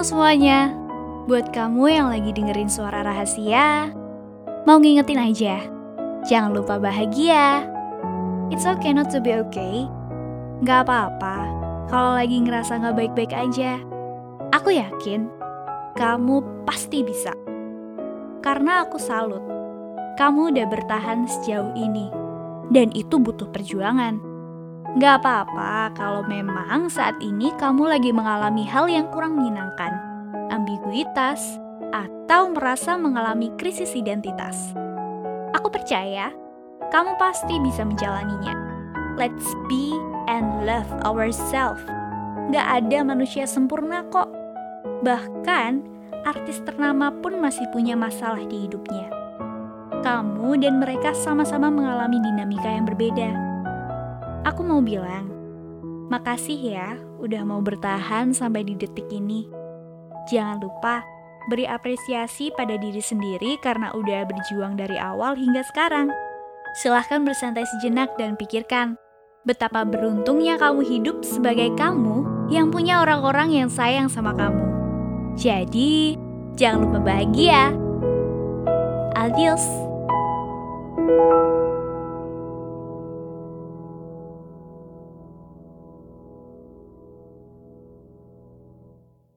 semuanya, buat kamu yang lagi dengerin suara rahasia, mau ngingetin aja, jangan lupa bahagia. It's okay not to be okay. Gak apa-apa kalau lagi ngerasa gak baik-baik aja. Aku yakin kamu pasti bisa. Karena aku salut, kamu udah bertahan sejauh ini. Dan itu butuh perjuangan. Gak apa-apa kalau memang saat ini kamu lagi mengalami hal yang kurang menyenangkan, ambiguitas, atau merasa mengalami krisis identitas. Aku percaya kamu pasti bisa menjalaninya. Let's be and love ourselves. Gak ada manusia sempurna kok. Bahkan, artis ternama pun masih punya masalah di hidupnya. Kamu dan mereka sama-sama mengalami dinamika yang berbeda Aku mau bilang, makasih ya udah mau bertahan sampai di detik ini. Jangan lupa beri apresiasi pada diri sendiri karena udah berjuang dari awal hingga sekarang. Silahkan bersantai sejenak dan pikirkan betapa beruntungnya kamu hidup sebagai kamu yang punya orang-orang yang sayang sama kamu. Jadi, jangan lupa bahagia. Adios. thank you